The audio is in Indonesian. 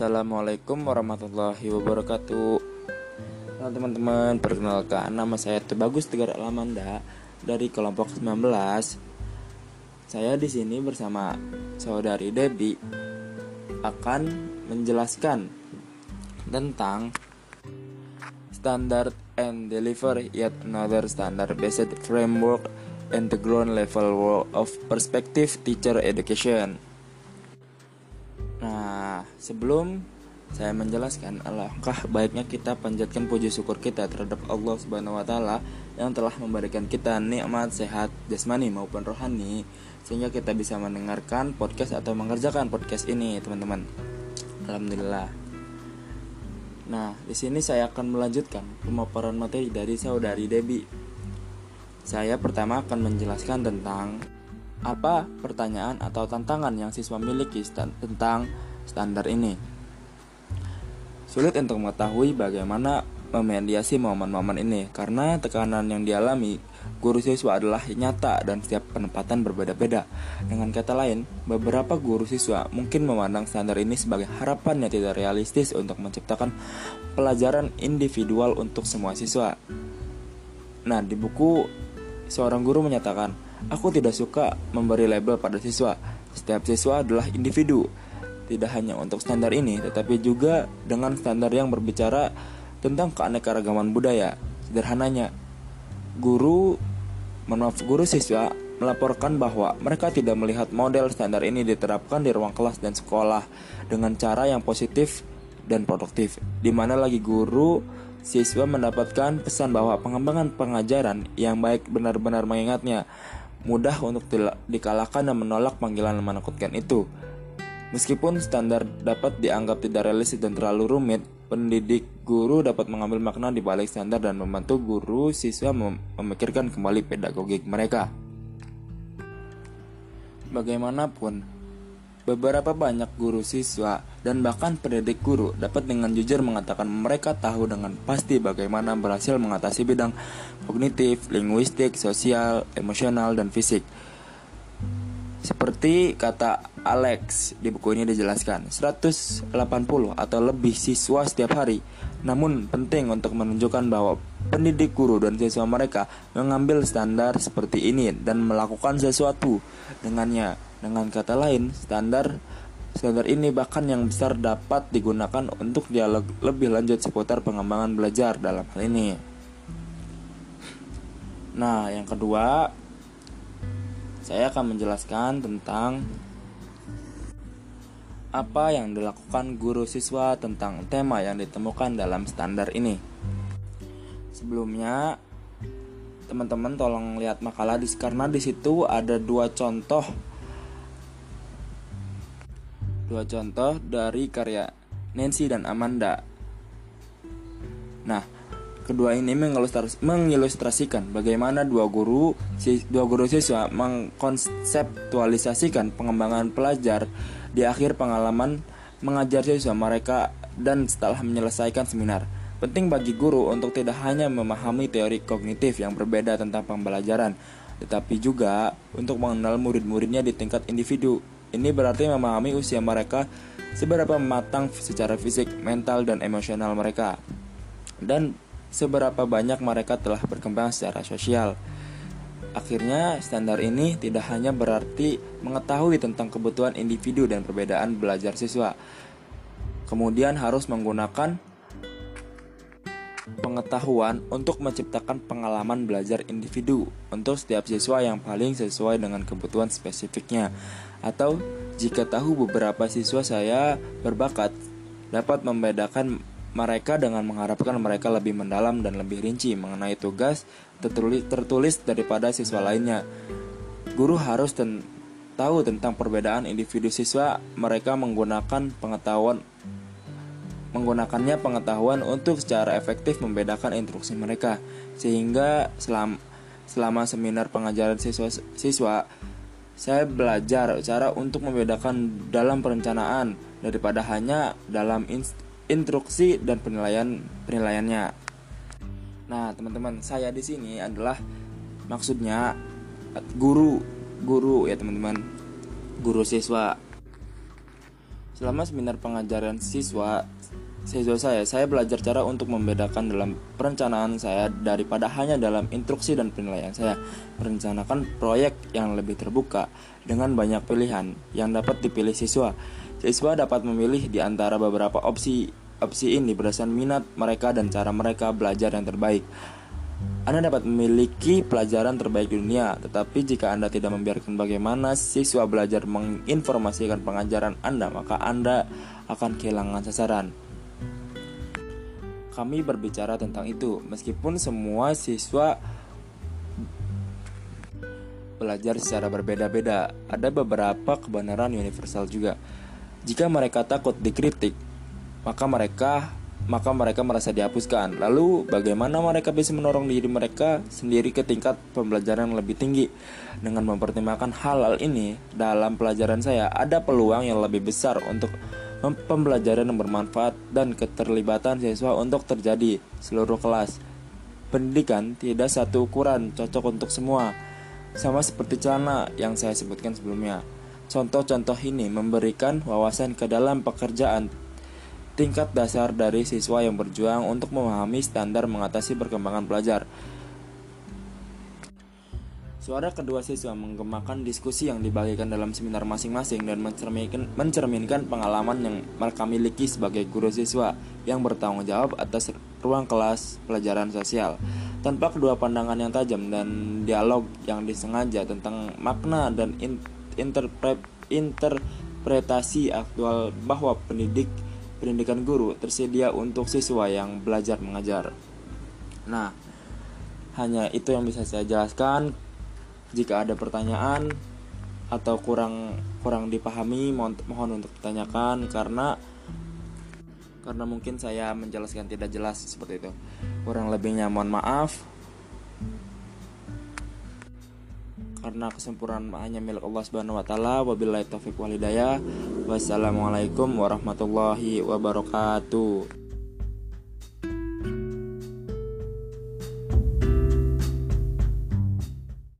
Assalamualaikum warahmatullahi wabarakatuh. Halo teman-teman, perkenalkan nama saya Tebagus Tegar Alamanda dari kelompok 19. Saya di sini bersama saudari Debbie akan menjelaskan tentang standard and deliver yet another standard based framework and the ground level of perspective teacher education. Sebelum saya menjelaskan alangkah baiknya kita panjatkan puji syukur kita terhadap Allah Subhanahu wa taala yang telah memberikan kita nikmat sehat jasmani maupun rohani sehingga kita bisa mendengarkan podcast atau mengerjakan podcast ini, teman-teman. Alhamdulillah. Nah, di sini saya akan melanjutkan pemaparan materi dari saudari Debbie. Saya pertama akan menjelaskan tentang apa pertanyaan atau tantangan yang siswa miliki tentang standar ini? Sulit untuk mengetahui bagaimana memediasi momen-momen ini karena tekanan yang dialami guru siswa adalah nyata dan setiap penempatan berbeda-beda. Dengan kata lain, beberapa guru siswa mungkin memandang standar ini sebagai harapan yang tidak realistis untuk menciptakan pelajaran individual untuk semua siswa. Nah, di buku seorang guru menyatakan, Aku tidak suka memberi label pada siswa. Setiap siswa adalah individu. Tidak hanya untuk standar ini, tetapi juga dengan standar yang berbicara tentang keanekaragaman budaya. Sederhananya, guru, maaf, guru siswa melaporkan bahwa mereka tidak melihat model standar ini diterapkan di ruang kelas dan sekolah dengan cara yang positif dan produktif. Di mana lagi guru siswa mendapatkan pesan bahwa pengembangan pengajaran yang baik benar-benar mengingatnya mudah untuk dikalahkan dan menolak panggilan menakutkan itu. Meskipun standar dapat dianggap tidak realistis dan terlalu rumit, pendidik guru dapat mengambil makna di balik standar dan membantu guru siswa mem memikirkan kembali pedagogik mereka. Bagaimanapun, beberapa banyak guru siswa dan bahkan pendidik guru dapat dengan jujur mengatakan mereka tahu dengan pasti bagaimana berhasil mengatasi bidang kognitif, linguistik, sosial, emosional, dan fisik. Seperti kata Alex di buku ini dijelaskan, 180 atau lebih siswa setiap hari. Namun penting untuk menunjukkan bahwa pendidik guru dan siswa mereka mengambil standar seperti ini dan melakukan sesuatu dengannya. Dengan kata lain, standar Standar ini bahkan yang besar dapat digunakan untuk dialog lebih lanjut seputar pengembangan belajar dalam hal ini. Nah, yang kedua, saya akan menjelaskan tentang apa yang dilakukan guru siswa tentang tema yang ditemukan dalam standar ini. Sebelumnya, teman-teman tolong lihat makalah di karena di situ ada dua contoh Dua contoh dari karya Nancy dan Amanda. Nah, kedua ini mengilustrasikan bagaimana dua guru dua guru siswa mengkonseptualisasikan pengembangan pelajar di akhir pengalaman mengajar siswa mereka dan setelah menyelesaikan seminar. Penting bagi guru untuk tidak hanya memahami teori kognitif yang berbeda tentang pembelajaran, tetapi juga untuk mengenal murid-muridnya di tingkat individu ini berarti memahami usia mereka seberapa matang secara fisik, mental, dan emosional mereka, dan seberapa banyak mereka telah berkembang secara sosial. Akhirnya, standar ini tidak hanya berarti mengetahui tentang kebutuhan individu dan perbedaan belajar siswa, kemudian harus menggunakan pengetahuan untuk menciptakan pengalaman belajar individu untuk setiap siswa yang paling sesuai dengan kebutuhan spesifiknya. Atau jika tahu beberapa siswa saya berbakat dapat membedakan mereka dengan mengharapkan mereka lebih mendalam dan lebih rinci mengenai tugas tertulis, tertulis daripada siswa lainnya. Guru harus ten tahu tentang perbedaan individu siswa, mereka menggunakan pengetahuan menggunakannya pengetahuan untuk secara efektif membedakan instruksi mereka sehingga selama selama seminar pengajaran siswa siswa saya belajar cara untuk membedakan dalam perencanaan daripada hanya dalam instruksi dan penilaian penilaiannya. Nah, teman-teman, saya di sini adalah maksudnya guru, guru ya teman-teman, guru siswa Selama seminar pengajaran siswa siswa saya, saya belajar cara untuk membedakan dalam perencanaan saya daripada hanya dalam instruksi dan penilaian saya. Merencanakan proyek yang lebih terbuka dengan banyak pilihan yang dapat dipilih siswa. Siswa dapat memilih di antara beberapa opsi. Opsi ini berdasarkan minat mereka dan cara mereka belajar yang terbaik. Anda dapat memiliki pelajaran terbaik di dunia, tetapi jika Anda tidak membiarkan bagaimana siswa belajar menginformasikan pengajaran Anda, maka Anda akan kehilangan sasaran. Kami berbicara tentang itu, meskipun semua siswa belajar secara berbeda-beda, ada beberapa kebenaran universal juga. Jika mereka takut dikritik, maka mereka maka mereka merasa dihapuskan. Lalu bagaimana mereka bisa mendorong diri mereka sendiri ke tingkat pembelajaran yang lebih tinggi? Dengan mempertimbangkan hal-hal ini dalam pelajaran saya ada peluang yang lebih besar untuk pembelajaran yang bermanfaat dan keterlibatan siswa untuk terjadi seluruh kelas. Pendidikan tidak satu ukuran cocok untuk semua. Sama seperti celana yang saya sebutkan sebelumnya. Contoh-contoh ini memberikan wawasan ke dalam pekerjaan tingkat dasar dari siswa yang berjuang untuk memahami standar mengatasi perkembangan pelajar. Suara kedua siswa menggemakan diskusi yang dibagikan dalam seminar masing-masing dan mencerminkan, mencerminkan pengalaman yang mereka miliki sebagai guru siswa yang bertanggung jawab atas ruang kelas pelajaran sosial. Tanpa kedua pandangan yang tajam dan dialog yang disengaja tentang makna dan interpret, interpretasi aktual bahwa pendidik pendidikan guru tersedia untuk siswa yang belajar mengajar. Nah, hanya itu yang bisa saya jelaskan. Jika ada pertanyaan atau kurang kurang dipahami, mohon, mohon untuk ditanyakan karena karena mungkin saya menjelaskan tidak jelas seperti itu. Kurang lebihnya mohon maaf. Karena kesempurnaan hanya milik Allah Subhanahu wa taala. Wabillahi taufik wal hidayah. Wassalamualaikum warahmatullahi wabarakatuh.